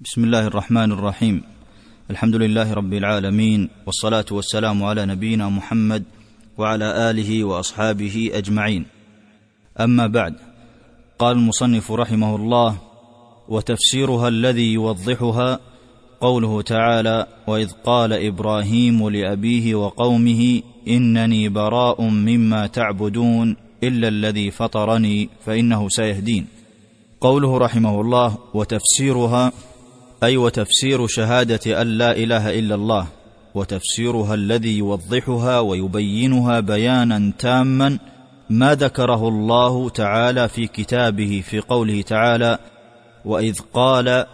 بسم الله الرحمن الرحيم. الحمد لله رب العالمين والصلاة والسلام على نبينا محمد وعلى آله وأصحابه أجمعين. أما بعد قال المصنف رحمه الله وتفسيرها الذي يوضحها قوله تعالى وإذ قال إبراهيم لأبيه وقومه إنني براء مما تعبدون إلا الذي فطرني فإنه سيهدين قوله رحمه الله وتفسيرها أي وتفسير شهادة أن لا إله إلا الله وتفسيرها الذي يوضحها ويبينها بيانا تاما ما ذكره الله تعالى في كتابه في قوله تعالى وإذ قال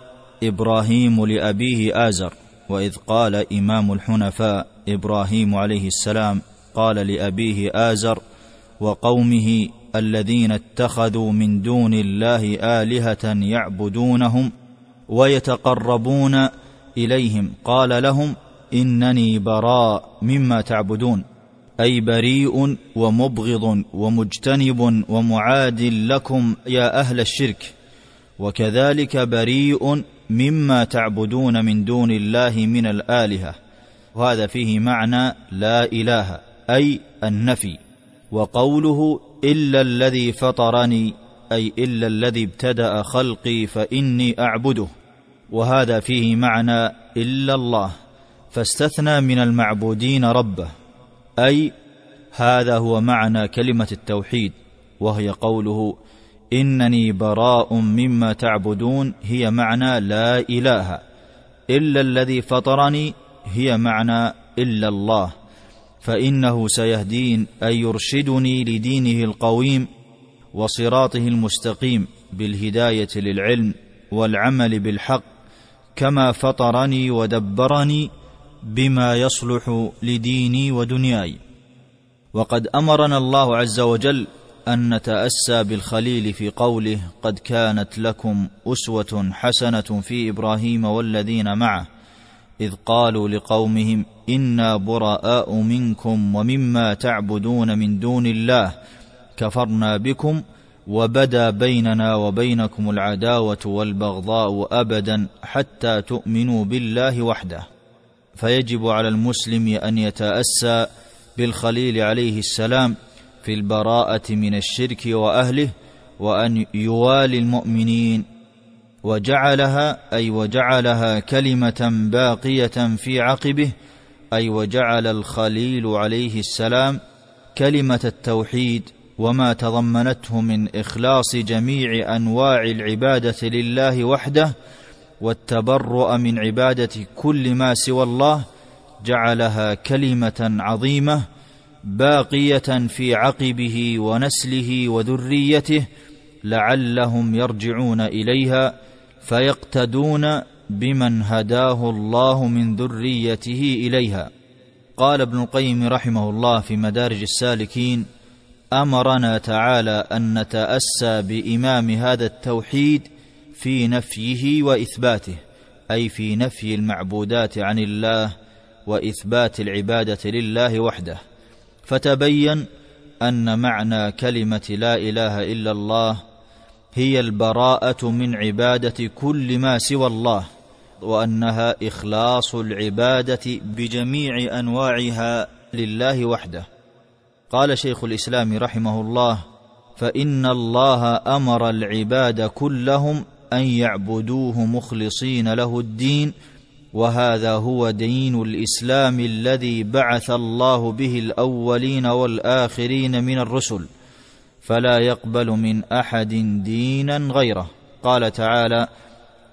إبراهيم لأبيه آزر وإذ قال إمام الحنفاء إبراهيم عليه السلام قال لأبيه آزر وقومه الذين اتخذوا من دون الله آلهة يعبدونهم ويتقربون إليهم. قال لهم إنني براء مما تعبدون أي بريء ومبغض ومجتنب ومعاد لكم يا أهل الشرك. وكذلك بريء مما تعبدون من دون الله من الآلهة. وهذا فيه معنى لا إله أي النفي. وقوله إلا الذي فطرني أي إلا الذي ابتدأ خلقي فإني أعبده وهذا فيه معنى إلا الله فاستثنى من المعبودين ربه أي هذا هو معنى كلمة التوحيد وهي قوله إنني براء مما تعبدون هي معنى لا إله إلا الذي فطرني هي معنى إلا الله فإنه سيهدين أي يرشدني لدينه القويم وصراطه المستقيم بالهداية للعلم والعمل بالحق كما فطرني ودبرني بما يصلح لديني ودنياي. وقد أمرنا الله عز وجل أن نتأسى بالخليل في قوله قد كانت لكم أسوة حسنة في إبراهيم والذين معه إذ قالوا لقومهم إنا براء منكم ومما تعبدون من دون الله كفرنا بكم وبدا بيننا وبينكم العداوة والبغضاء أبدا حتى تؤمنوا بالله وحده. فيجب على المسلم أن يتأسى بالخليل عليه السلام في البراءة من الشرك وأهله وأن يوالي المؤمنين. وجعلها أي وجعلها كلمة باقية في عقبه أي وجعل الخليل عليه السلام كلمة التوحيد. وما تضمنته من إخلاص جميع أنواع العبادة لله وحده والتبرؤ من عبادة كل ما سوى الله جعلها كلمة عظيمة باقية في عقبه ونسله وذريته لعلهم يرجعون إليها فيقتدون بمن هداه الله من ذريته إليها. قال ابن القيم رحمه الله في مدارج السالكين أمرنا تعالى أن نتأسى بإمام هذا التوحيد في نفيه وإثباته أي في نفي المعبودات عن الله وإثبات العبادة لله وحده. فتبين أن معنى كلمة لا إله إلا الله هي البراءة من عبادة كل ما سوى الله وأنها إخلاص العبادة بجميع أنواعها لله وحده. قال شيخ الإسلام رحمه الله فإن الله أمر العباد كلهم أن يعبدوه مخلصين له الدين وهذا هو دين الإسلام الذي بعث الله به الأولين والآخرين من الرسل فلا يقبل من أحد دينا غيره. قال تعالى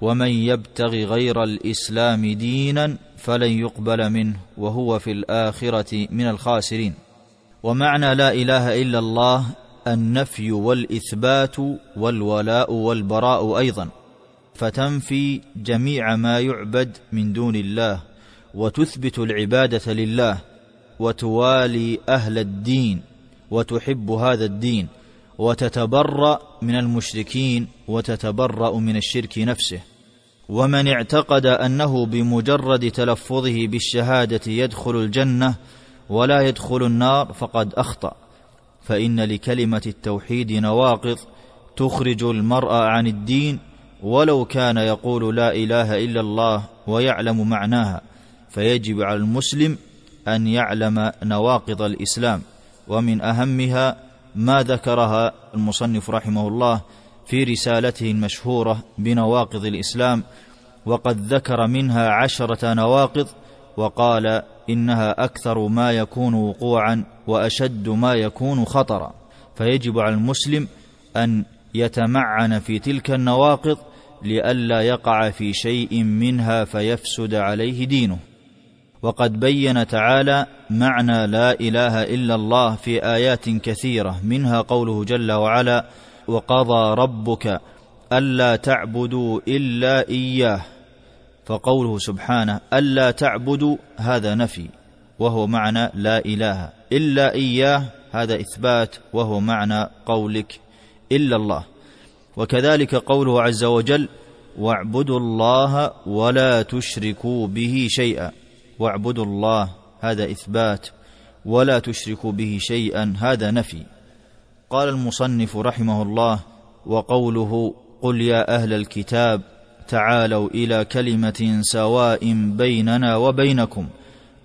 ومن يبتغ غير الإسلام دينا فلن يقبل منه وهو في الآخرة من الخاسرين. ومعنى لا إله إلا الله النفي والإثبات والولاء والبراء أيضا. فتنفي جميع ما يعبد من دون الله وتثبت العبادة لله وتوالي أهل الدين وتحب هذا الدين وتتبرأ من المشركين وتتبرأ من الشرك نفسه. ومن اعتقد أنه بمجرد تلفظه بالشهادة يدخل الجنة ولا يدخل النار فقد أخطأ. فإن لكلمة التوحيد نواقض تخرج المرء عن الدين ولو كان يقول لا إله إلا الله ويعلم معناها. فيجب على المسلم أن يعلم نواقض الإسلام. ومن أهمها ما ذكرها المصنف رحمه الله في رسالته المشهورة بنواقض الإسلام وقد ذكر منها عشرة نواقض وقال إنها أكثر ما يكون وقوعا وأشد ما يكون خطرا. فيجب على المسلم أن يتمعن في تلك النواقض لئلا يقع في شيء منها فيفسد عليه دينه. وقد بين تعالى معنى لا إله إلا الله في آيات كثيرة منها قوله جل وعلا وقضى ربك ألا تعبدوا إلا إياه فقوله سبحانه ألا تعبدوا هذا نفي وهو معنى لا إله. إلا إياه هذا إثبات وهو معنى قولك إلا الله. وكذلك قوله عز وجل واعبدوا الله ولا تشركوا به شيئا. واعبدوا الله هذا إثبات ولا تشركوا به شيئا هذا نفي. قال المصنف رحمه الله وقوله قل يا أهل الكتاب تعالوا إلى كلمة سواء بيننا وبينكم.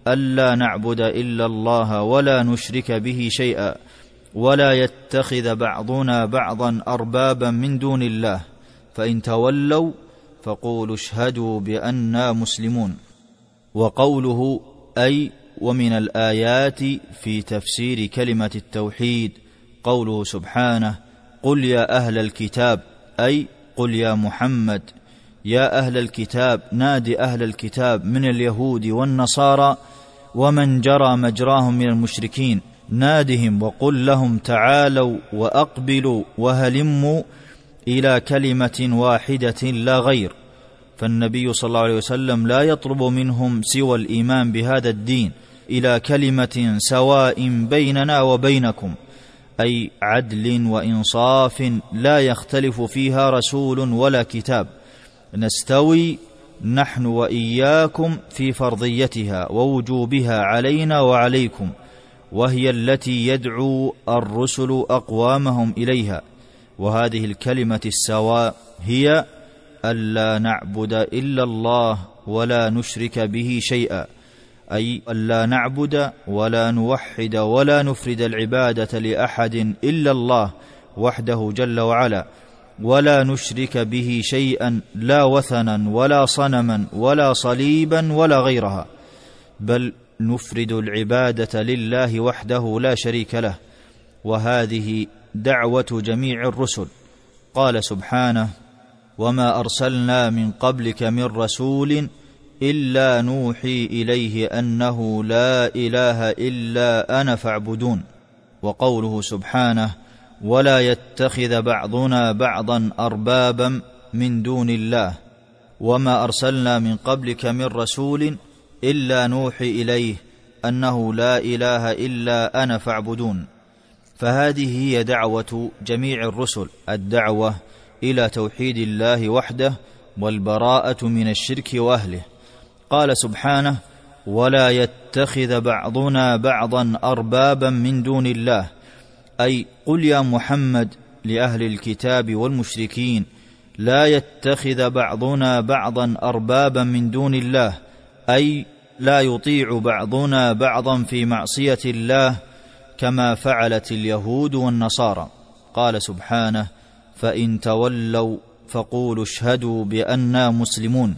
ألا نعبد إلا الله ولا نشرك به شيئا ولا يتخذ بعضنا بعضا أربابا من دون الله. فإن تولوا فقولوا اشهدوا بانا مسلمون. وقوله أي ومن الآيات في تفسير كلمة التوحيد قوله سبحانه قل يا أهل الكتاب أي قل يا محمد. يا أهل الكتاب نادي أهل الكتاب من اليهود والنصارى ومن جرى مجراهم من المشركين. نادهم وقل لهم تعالوا وأقبلوا وهلموا إلى كلمة واحدة لا غير. فالنبي صلى الله عليه وسلم لا يطلب منهم سوى الإيمان بهذا الدين إلى كلمة سواء بيننا وبينكم أي عدل وإنصاف لا يختلف فيها رسول ولا كتاب. نستوي نحن وإياكم في فرضيتها ووجوبها علينا وعليكم وهي التي يدعو الرسل أقوامهم إليها. وهذه الكلمة السواء هي الا نعبد إلا الله ولا نشرك به شيئا أي الا نعبد ولا نوحد ولا نفرد العبادة لأحد إلا الله وحده جل وعلا. ولا نشرك به شيئا لا وثنا ولا صنما ولا صليبا ولا غيرها بل نفرد العبادة لله وحده لا شريك له وهذه دعوة جميع الرسل. قال سبحانه وما أرسلنا من قبلك من رسول إلا نوحي إليه أنه لا إله إلا أنا فاعبدون وقوله سبحانه ولا يتخذ بعضنا بعضا أربابا من دون الله وما أرسلنا من قبلك من رسول إلا نوحي إليه أنه لا إله إلا أنا فاعبدون. فهذه هي دعوة جميع الرسل الدعوة إلى توحيد الله وحده والبراءة من الشرك وأهله. قال سبحانه ولا يتخذ بعضنا بعضا أربابا من دون الله أي قل يا محمد لأهل الكتاب والمشركين لا يتخذ بعضنا بعضا أربابا من دون الله أي لا يطيع بعضنا بعضا في معصية الله كما فعلت اليهود والنصارى. قال سبحانه فإن تولوا فقولوا اشهدوا بانا مسلمون.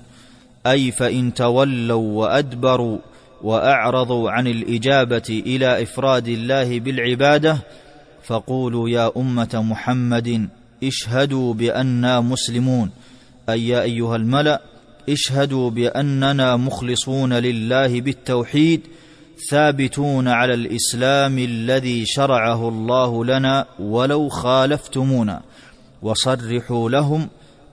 أي فإن تولوا وأدبروا وأعرضوا عن الإجابة إلى إفراد الله بالعبادة فقولوا يا أمة محمد اشهدوا بانا مسلمون. أي يا أيها الملأ اشهدوا بأننا مخلصون لله بالتوحيد ثابتون على الإسلام الذي شرعه الله لنا ولو خالفتمونا. وصرحوا لهم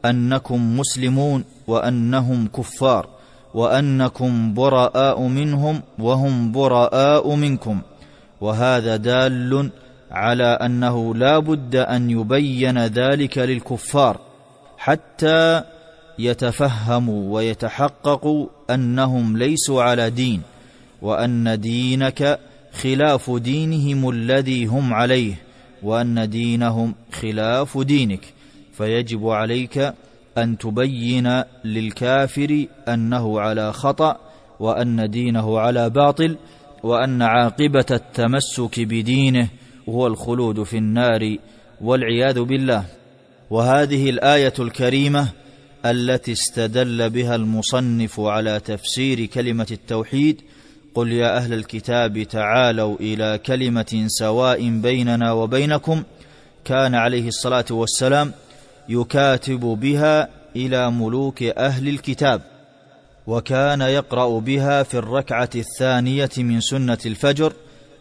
أنكم مسلمون وأنهم كفار وأنكم براء منهم وهم براء منكم. وهذا دال على أنه لا بد أن يبين ذلك للكفار حتى يتفهموا ويتحققوا أنهم ليسوا على دين وأن دينك خلاف دينهم الذي هم عليه وأن دينهم خلاف دينك. فيجب عليك أن تبين للكافر أنه على خطأ وأن دينه على باطل وأن عاقبة التمسك بدينه هو الخلود في النار والعياذ بالله. وهذه الآية الكريمة التي استدل بها المصنف على تفسير كلمة التوحيد قل يا أهل الكتاب تعالوا إلى كلمة سواء بيننا وبينكم كان عليه الصلاة والسلام يكاتب بها إلى ملوك أهل الكتاب وكان يقرأ بها في الركعة الثانية من سنة الفجر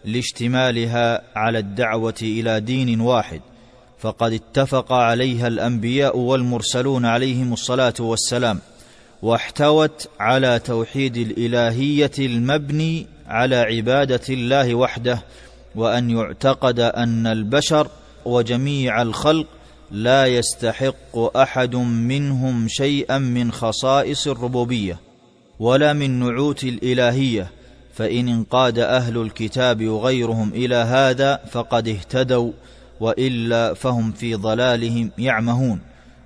لاشتمالها على الدعوة إلى دين واحد فقد اتفق عليها الأنبياء والمرسلون عليهم الصلاة والسلام واحتوت على توحيد الإلهية المبني على عبادة الله وحده وأن يعتقد أن البشر وجميع الخلق لا يستحق أحد منهم شيئا من خصائص الربوبية ولا من نعوت الإلهية فإن انقاد أهل الكتاب وغيرهم إلى هذا فقد اهتدوا وإلا فهم في ضلالهم يعمهون.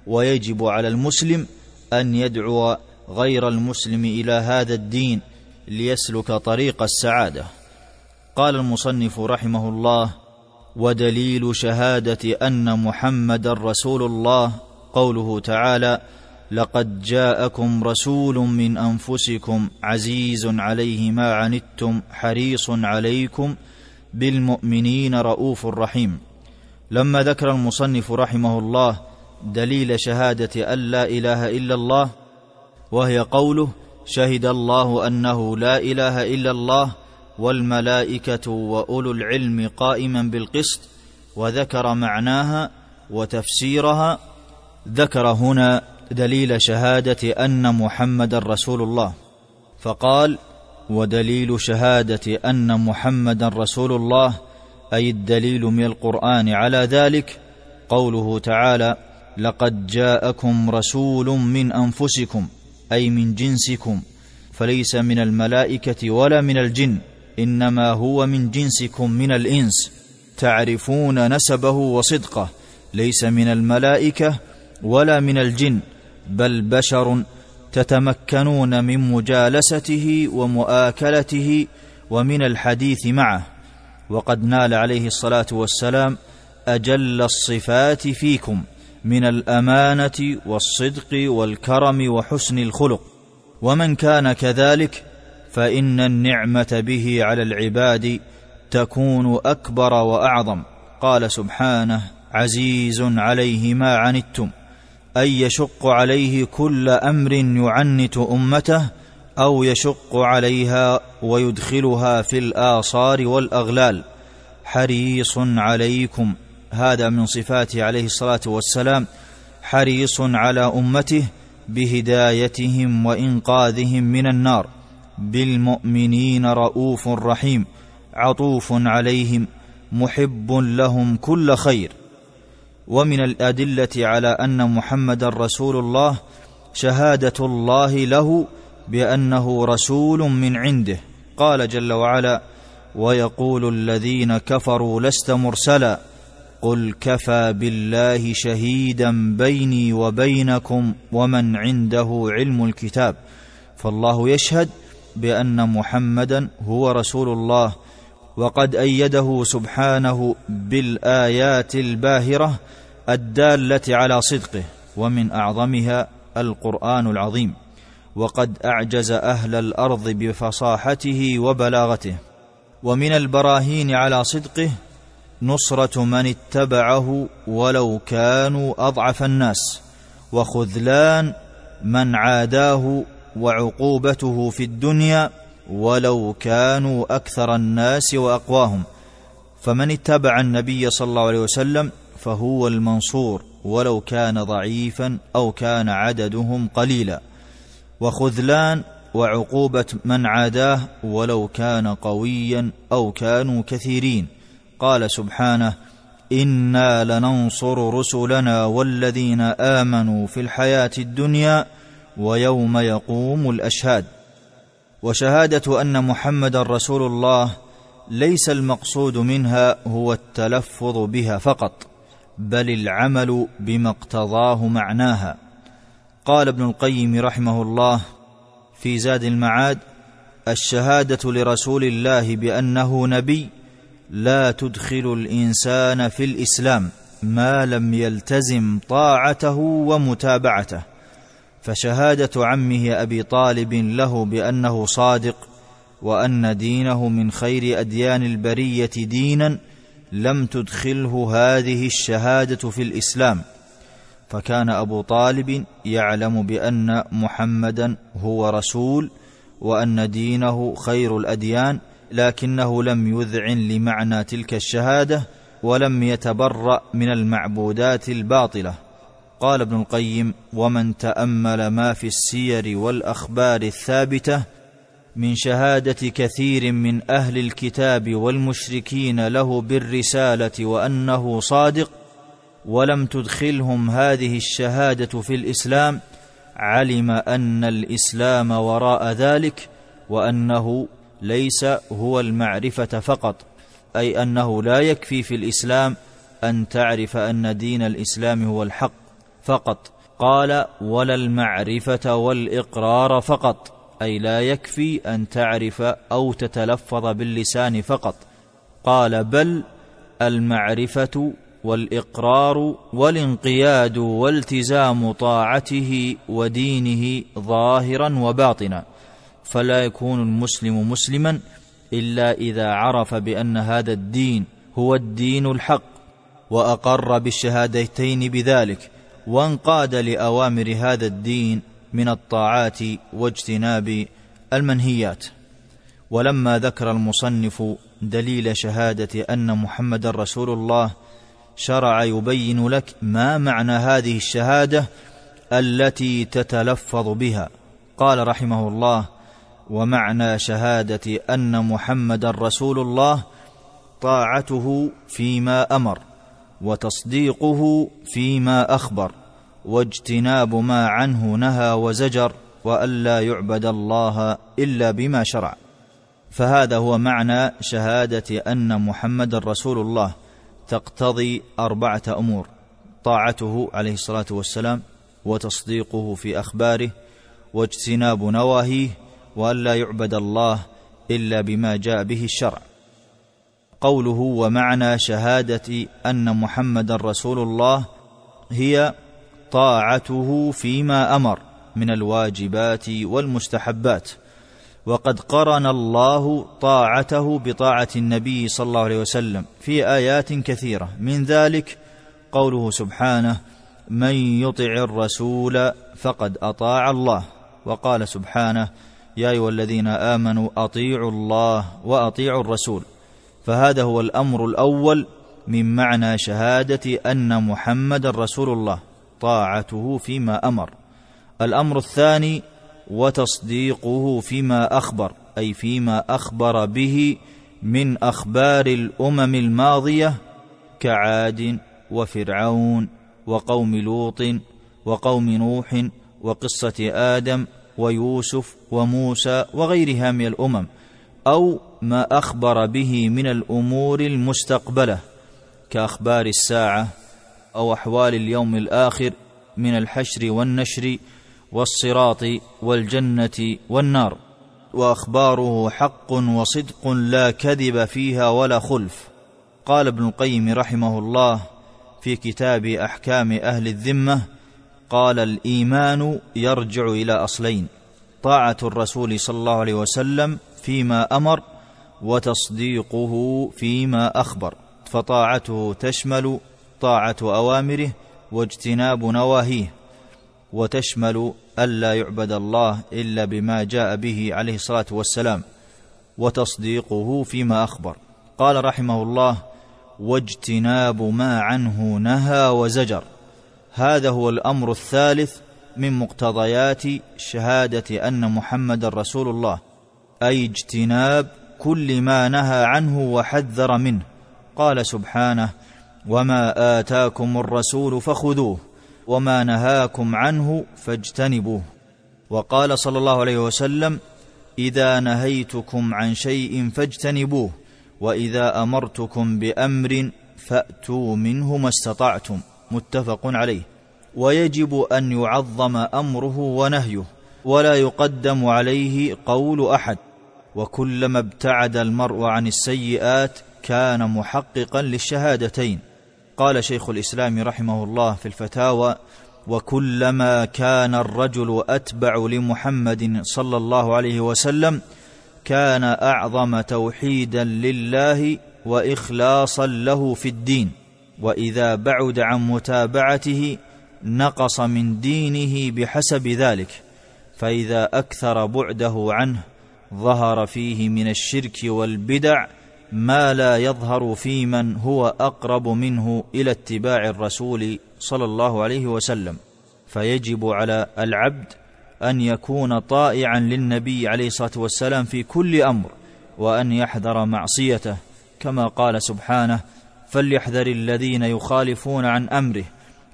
ويجب على المسلم أن يدعو غير المسلم إلى هذا الدين ليسلك طريق السعادة. قال المصنف رحمه الله ودليل شهادة أن محمدا رسول الله قوله تعالى لقد جاءكم رسول من أنفسكم عزيز عليه ما عنتم حريص عليكم بالمؤمنين رؤوف رحيم. لما ذكر المصنف رحمه الله دليل شهادة أن لا إله إلا الله وهي قوله شهد الله أنه لا إله إلا الله والملائكة وأولو العلم قائما بالقسط وذكر معناها وتفسيرها ذكر هنا دليل شهادة أن محمدا رسول الله. فقال ودليل شهادة أن محمدا رسول الله أي الدليل من القرآن على ذلك قوله تعالى لقد جاءكم رسول من أنفسكم أي من جنسكم فليس من الملائكة ولا من الجن إنما هو من جنسكم من الإنس تعرفون نسبه وصدقه ليس من الملائكة ولا من الجن بل بشر تتمكنون من مجالسته ومؤاكلته ومن الحديث معه. وقد نال عليه الصلاة والسلام أجل الصفات فيكم من الأمانة والصدق والكرم وحسن الخلق. ومن كان كذلك فإن النعمة به على العباد تكون أكبر وأعظم. قال سبحانه عزيز عليه ما عنتم. أي يشق عليه كل أمر يعنت أمته أو يشق عليها ويدخلها في الآصار والأغلال. حريص عليكم. هذا من صفاته عليه الصلاة والسلام. حريص على أمته بهدايتهم وإنقاذهم من النار. بالمؤمنين رؤوف رحيم. عطوف عليهم. محب لهم كل خير. ومن الأدلة على أن محمدا رسول الله شهادة الله له بأنه رسول من عنده. قال جل وعلا ويقول الذين كفروا لست مرسلا. قل كفى بالله شهيدا بيني وبينكم ومن عنده علم الكتاب. فالله يشهد بأن محمدا هو رسول الله. وقد أيده سبحانه بالآيات الباهرة الدالة على صدقه ومن أعظمها القرآن العظيم. وقد أعجز أهل الأرض بفصاحته وبلاغته. ومن البراهين على صدقه نصرة من اتبعه ولو كانوا أضعف الناس وخذلان من عاداه وعقوبته في الدنيا ولو كانوا أكثر الناس وأقواهم فمن اتبع النبي صلى الله عليه وسلم فهو المنصور ولو كان ضعيفا أو كان عددهم قليلا. وخذلان وعقوبة من عاداه ولو كان قويا أو كانوا كثيرين. قال سبحانه إنا لننصر رسلنا والذين آمنوا في الحياة الدنيا ويوم يقوم الأشهاد. وشهادة أن محمدا رسول الله ليس المقصود منها هو التلفظ بها فقط بل العمل بما اقتضاه معناها. قال ابن القيم رحمه الله في زاد المعاد الشهادة لرسول الله بأنه نبي لا تدخل الإنسان في الإسلام ما لم يلتزم طاعته ومتابعته. فشهادة عمه أبي طالب له بأنه صادق وأن دينه من خير أديان البرية دينا لم تدخله هذه الشهادة في الإسلام. فكان أبو طالب يعلم بأن محمدا هو رسول وأن دينه خير الأديان لكنه لم يذعن لمعنى تلك الشهادة ولم يتبرأ من المعبودات الباطلة. قال ابن القيم ومن تأمل ما في السير والأخبار الثابتة من شهادة كثير من أهل الكتاب والمشركين له بالرسالة وأنه صادق ولم تدخلهم هذه الشهادة في الإسلام علم أن الإسلام وراء ذلك وأنه ليس هو المعرفة فقط أي أنه لا يكفي في الإسلام أن تعرف أن دين الإسلام هو الحق فقط. قال ولا المعرفة والإقرار فقط. أي لا يكفي أن تعرف أو تتلفظ باللسان فقط. قال بل المعرفة والإقرار والانقياد والتزام طاعته ودينه ظاهرا وباطنا. فلا يكون المسلم مسلما إلا إذا عرف بأن هذا الدين هو الدين الحق وأقر بالشهادتين بذلك. وانقاد لأوامر هذا الدين من الطاعات واجتناب المنهيات. ولما ذكر المصنف دليل شهادة أن محمد رسول الله شرع يبين لك ما معنى هذه الشهادة التي تتلفظ بها. قال رحمه الله ومعنى شهادة أن محمدا رسول الله طاعته فيما أمر. وتصديقه فيما أخبر واجتناب ما عنه نهى وزجر والا يعبد الله إلا بما شرع. فهذا هو معنى شهادة أن محمدا رسول الله تقتضي أربعة أمور طاعته عليه الصلاة والسلام وتصديقه في أخباره واجتناب نواهيه والا يعبد الله إلا بما جاء به الشرع. قوله ومعنى شهادة أن محمدا رسول الله هي طاعته فيما أمر من الواجبات والمستحبات. وقد قرن الله طاعته بطاعة النبي صلى الله عليه وسلم في آيات كثيرة. من ذلك قوله سبحانه من يطع الرسول فقد أطاع الله وقال سبحانه يا أيها الذين آمنوا أطيعوا الله وأطيعوا الرسول فهذا هو الأمر الأول من معنى شهادة أن محمد رسول الله طاعته فيما أمر. الأمر الثاني وتصديقه فيما أخبر أي فيما أخبر به من أخبار الأمم الماضية كعاد وفرعون وقوم لوط وقوم نوح وقصة آدم ويوسف وموسى وغيرها من الأمم أو ما أخبر به من الأمور المستقبلة كأخبار الساعة أو أحوال اليوم الآخر من الحشر والنشر والصراط والجنة والنار. وأخباره حق وصدق لا كذب فيها ولا خلف. قال ابن القيم رحمه الله في كتاب أحكام أهل الذمة قال الإيمان يرجع إلى أصلين طاعة الرسول صلى الله عليه وسلم فيما أمر وتصديقه فيما أخبر. فطاعته تشمل طاعة أوامره واجتناب نواهيه وتشمل ألا يعبد الله إلا بما جاء به عليه الصلاة والسلام وتصديقه فيما أخبر. قال رحمه الله واجتناب ما عنه نهى وزجر هذا هو الأمر الثالث من مقتضيات شهادة أن محمد رسول الله أي اجتناب كل ما نهى عنه وحذر منه. قال سبحانه وما آتاكم الرسول فخذوه وما نهاكم عنه فاجتنبوه. وقال صلى الله عليه وسلم إذا نهيتكم عن شيء فاجتنبوه وإذا أمرتكم بأمر فأتوا منه ما استطعتم. متفق عليه. ويجب أن يعظم أمره ونهيه ولا يقدم عليه قول أحد. وكلما ابتعد المرء عن السيئات كان محققا للشهادتين. قال شيخ الإسلام رحمه الله في الفتاوى وكلما كان الرجل أتبع لمحمد صلى الله عليه وسلم كان أعظم توحيدا لله وإخلاصا له في الدين. وإذا بعد عن متابعته نقص من دينه بحسب ذلك. فإذا أكثر بعده عنه ظهر فيه من الشرك والبدع ما لا يظهر في من هو أقرب منه إلى اتباع الرسول صلى الله عليه وسلم. فيجب على العبد أن يكون طائعا للنبي عليه الصلاة والسلام في كل أمر وأن يحذر معصيته كما قال سبحانه فليحذر الذين يخالفون عن أمره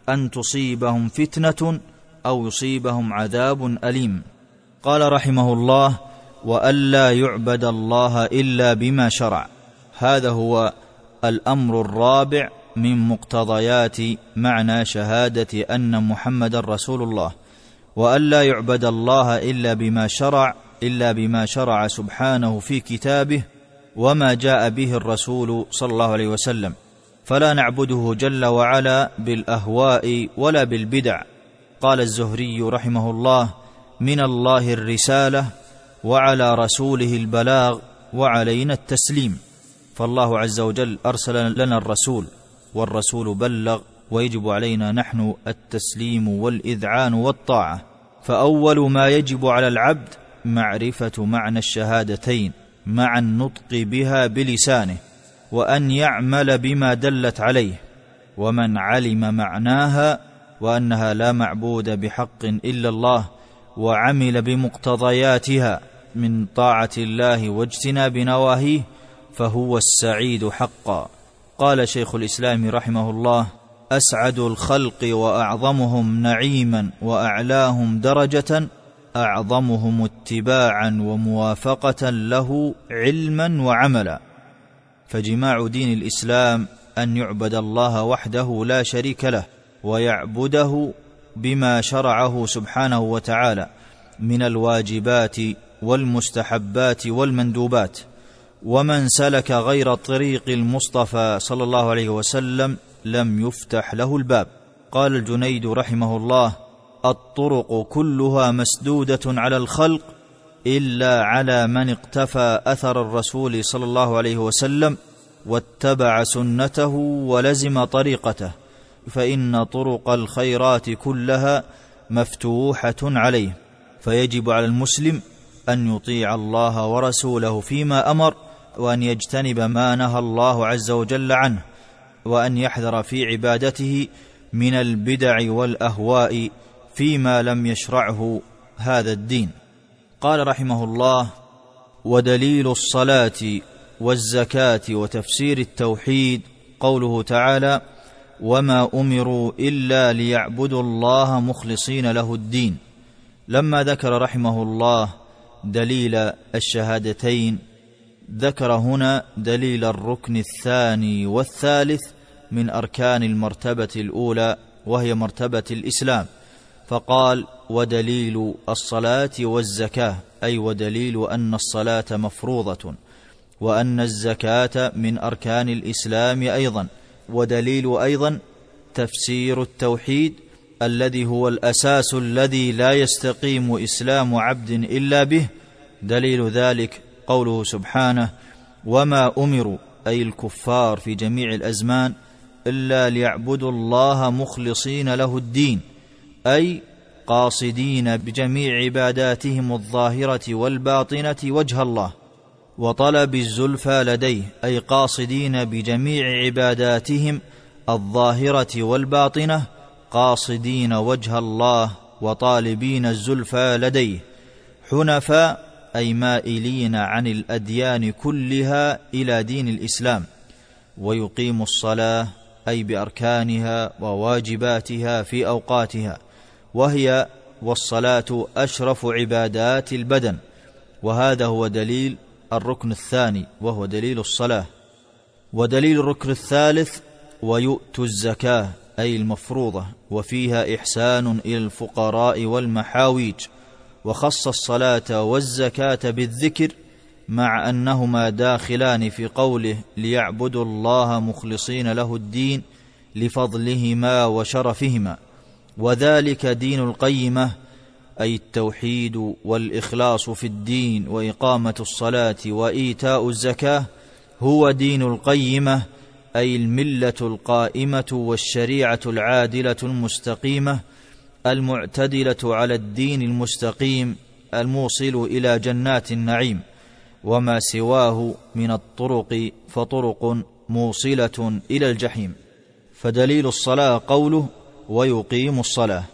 أن تصيبهم فتنة أو يصيبهم عذاب أليم قال رحمه الله والا يعبد الله الا بما شرع. هذا هو الامر الرابع من مقتضيات معنى شهاده ان محمدا رسول الله. والا يعبد الله الا بما شرع الا بما شرع سبحانه في كتابه وما جاء به الرسول صلى الله عليه وسلم. فلا نعبده جل وعلا بالاهواء ولا بالبدع. قال الزهري رحمه الله من الله الرساله وعلى رسوله البلاغ وعلينا التسليم. فالله عز وجل أرسل لنا الرسول والرسول بلغ ويجب علينا نحن التسليم والإذعان والطاعة. فأول ما يجب على العبد معرفة معنى الشهادتين مع النطق بها بلسانه وأن يعمل بما دلت عليه ومن علم معناها وأنها لا معبود بحق إلا الله وعمل بمقتضياتها. من طاعة الله واجتناب نواهيه فهو السعيد حقا. قال شيخ الإسلام رحمه الله أسعد الخلق وأعظمهم نعيما وأعلاهم درجة أعظمهم اتباعا وموافقة له علما وعملا. فجماع دين الإسلام أن يعبد الله وحده لا شريك له ويعبده بما شرعه سبحانه وتعالى من الواجبات والمستحبات والمندوبات ومن سلك غير طريق المصطفى صلى الله عليه وسلم لم يفتح له الباب. قال الجنيد رحمه الله الطرق كلها مسدودة على الخلق إلا على من اقتفى أثر الرسول صلى الله عليه وسلم واتبع سنته ولزم طريقته فإن طرق الخيرات كلها مفتوحة عليه. فيجب على المسلم أن يطيع الله ورسوله فيما أمر وأن يجتنب ما نهى الله عز وجل عنه وأن يحذر في عبادته من البدع والأهواء فيما لم يشرعه هذا الدين. قال رحمه الله ودليل الصلاة والزكاة وتفسير التوحيد قوله تعالى وما أمروا إلا ليعبدوا الله مخلصين له الدين لما ذكر رحمه الله دليل الشهادتين. ذكر هنا دليل الركن الثاني والثالث من أركان المرتبة الأولى وهي مرتبة الإسلام. فقال ودليل الصلاة والزكاة أي ودليل أن الصلاة مفروضة وأن الزكاة من أركان الإسلام أيضا. ودليل أيضا تفسير التوحيد الذي هو الأساس الذي لا يستقيم إسلام عبد إلا به دليل ذلك قوله سبحانه وما أمروا أي الكفار في جميع الأزمان إلا ليعبدوا الله مخلصين له الدين أي قاصدين بجميع عباداتهم الظاهرة والباطنة وجه الله وطلب الزلفى لديه أي قاصدين بجميع عباداتهم الظاهرة والباطنة قاصدين وجه الله وطالبين الزلفى لديه. حنفاء أي مائلين عن الأديان كلها إلى دين الإسلام. ويقيم الصلاة أي بأركانها وواجباتها في أوقاتها. وهي والصلاة أشرف عبادات البدن. وهذا هو دليل الركن الثاني وهو دليل الصلاة. ودليل الركن الثالث ويؤتوا الزكاة. أي المفروضة وفيها إحسان إلى الفقراء والمحاويج وخص الصلاة والزكاة بالذكر مع أنهما داخلان في قوله ليعبدوا الله مخلصين له الدين لفضلهما وشرفهما. وذلك دين القيمة أي التوحيد والإخلاص في الدين وإقامة الصلاة وإيتاء الزكاة هو دين القيمة أي الملة القائمة والشريعة العادلة المستقيمة المعتدلة على الدين المستقيم الموصل إلى جنات النعيم وما سواه من الطرق فطرق موصلة إلى الجحيم. فدليل الصلاة قوله ويقيم الصلاة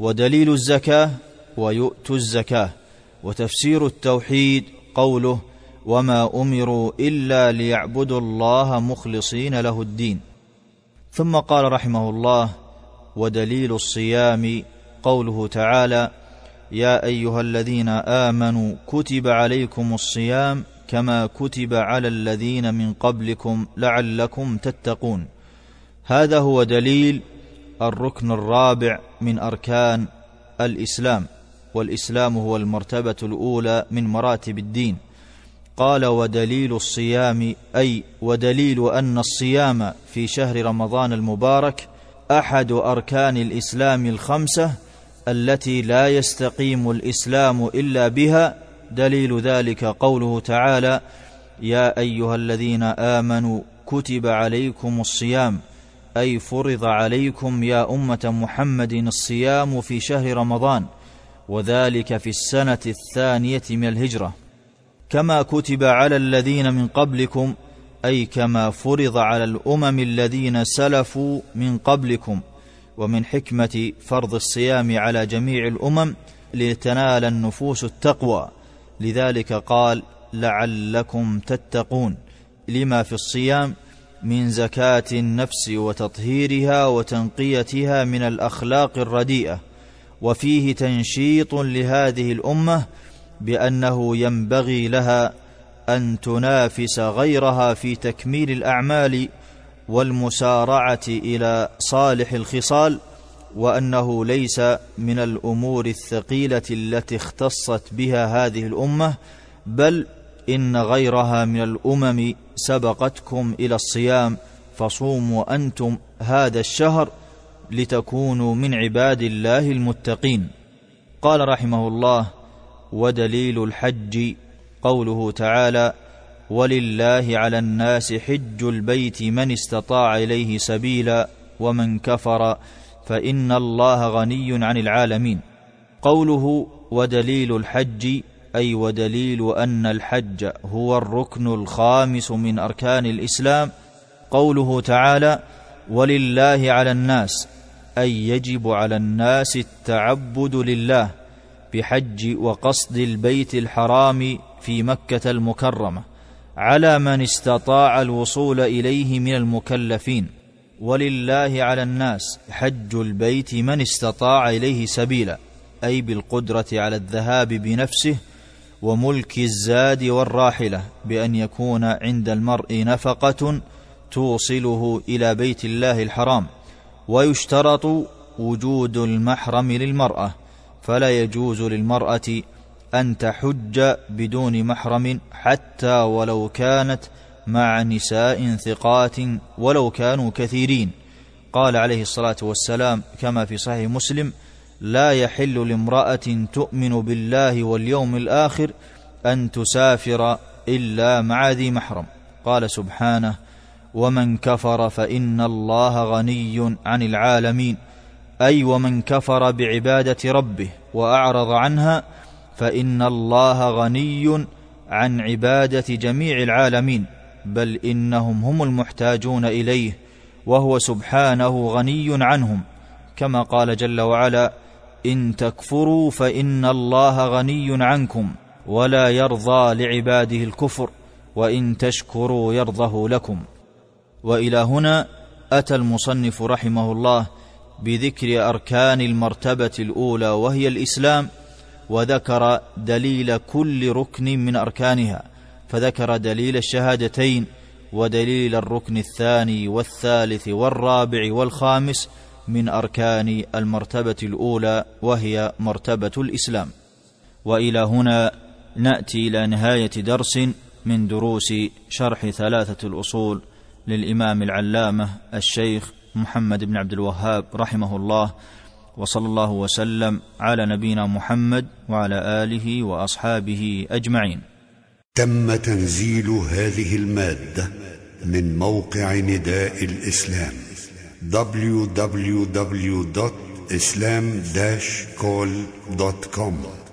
ودليل الزكاة ويؤتوا الزكاة. وتفسير التوحيد قوله وما امروا الا ليعبدوا الله مخلصين له الدين. ثم قال رحمه الله ودليل الصيام قوله تعالى يا ايها الذين امنوا كتب عليكم الصيام كما كتب على الذين من قبلكم لعلكم تتقون. هذا هو دليل الركن الرابع من اركان الاسلام والاسلام هو المرتبه الاولى من مراتب الدين. قال ودليل الصيام أي ودليل أن الصيام في شهر رمضان المبارك أحد أركان الإسلام الخمسة التي لا يستقيم الإسلام إلا بها. دليل ذلك قوله تعالى يا أيها الذين آمنوا كتب عليكم الصيام أي فرض عليكم يا أمة محمد الصيام في شهر رمضان وذلك في السنة الثانية من الهجرة. كما كتب على الذين من قبلكم أي كما فرض على الأمم الذين سلفوا من قبلكم. ومن حكمة فرض الصيام على جميع الأمم لتنال النفوس التقوى. لذلك قال لعلكم تتقون. لما في الصيام؟ من زكاة النفس وتطهيرها وتنقيتها من الأخلاق الرديئة. وفيه تنشيط لهذه الأمة بأنه ينبغي لها أن تنافس غيرها في تكميل الأعمال والمسارعة إلى صالح الخصال وأنه ليس من الأمور الثقيلة التي اختصت بها هذه الأمة بل إن غيرها من الأمم سبقتكم إلى الصيام فصوموا أنتم هذا الشهر لتكونوا من عباد الله المتقين. قال رحمه الله ودليل الحج قوله تعالى ولله على الناس حج البيت من استطاع إليه سبيلا ومن كفر فإن الله غني عن العالمين. قوله ودليل الحج أي ودليل أن الحج هو الركن الخامس من أركان الإسلام قوله تعالى ولله على الناس أي يجب على الناس التعبد لله. بحج وقصد البيت الحرام في مكة المكرمة على من استطاع الوصول إليه من المكلفين. ولله على الناس حج البيت من استطاع إليه سبيلا أي بالقدرة على الذهاب بنفسه وملك الزاد والراحلة بأن يكون عند المرء نفقة توصله إلى بيت الله الحرام. ويشترط وجود المحرم للمرأة. فلا يجوز للمرأة أن تحج بدون محرم حتى ولو كانت مع نساء ثقات ولو كانوا كثيرين. قال عليه الصلاة والسلام كما في صحيح مسلم لا يحل لامرأة تؤمن بالله واليوم الآخر أن تسافر إلا مع ذي محرم قال سبحانه ومن كفر فإن الله غني عن العالمين أي ومن كفر بعبادة ربه وأعرض عنها فإن الله غني عن عبادة جميع العالمين بل إنهم هم المحتاجون إليه وهو سبحانه غني عنهم. كما قال جل وعلا إن تكفروا فإن الله غني عنكم ولا يرضى لعباده الكفر وإن تشكروا يرضه لكم. وإلى هنا أتى المصنف رحمه الله بذكر أركان المرتبة الأولى وهي الإسلام وذكر دليل كل ركن من أركانها فذكر دليل الشهادتين ودليل الركن الثاني والثالث والرابع والخامس من أركان المرتبة الأولى وهي مرتبة الإسلام. وإلى هنا نأتي إلى نهاية درس من دروس شرح ثلاثة الأصول للإمام العلامة الشيخ محمد بن عبد الوهاب رحمه الله وصلى الله وسلم على نبينا محمد وعلى آله وأصحابه أجمعين. تم تنزيل هذه المادة من موقع نداء الإسلام www.islam-call.com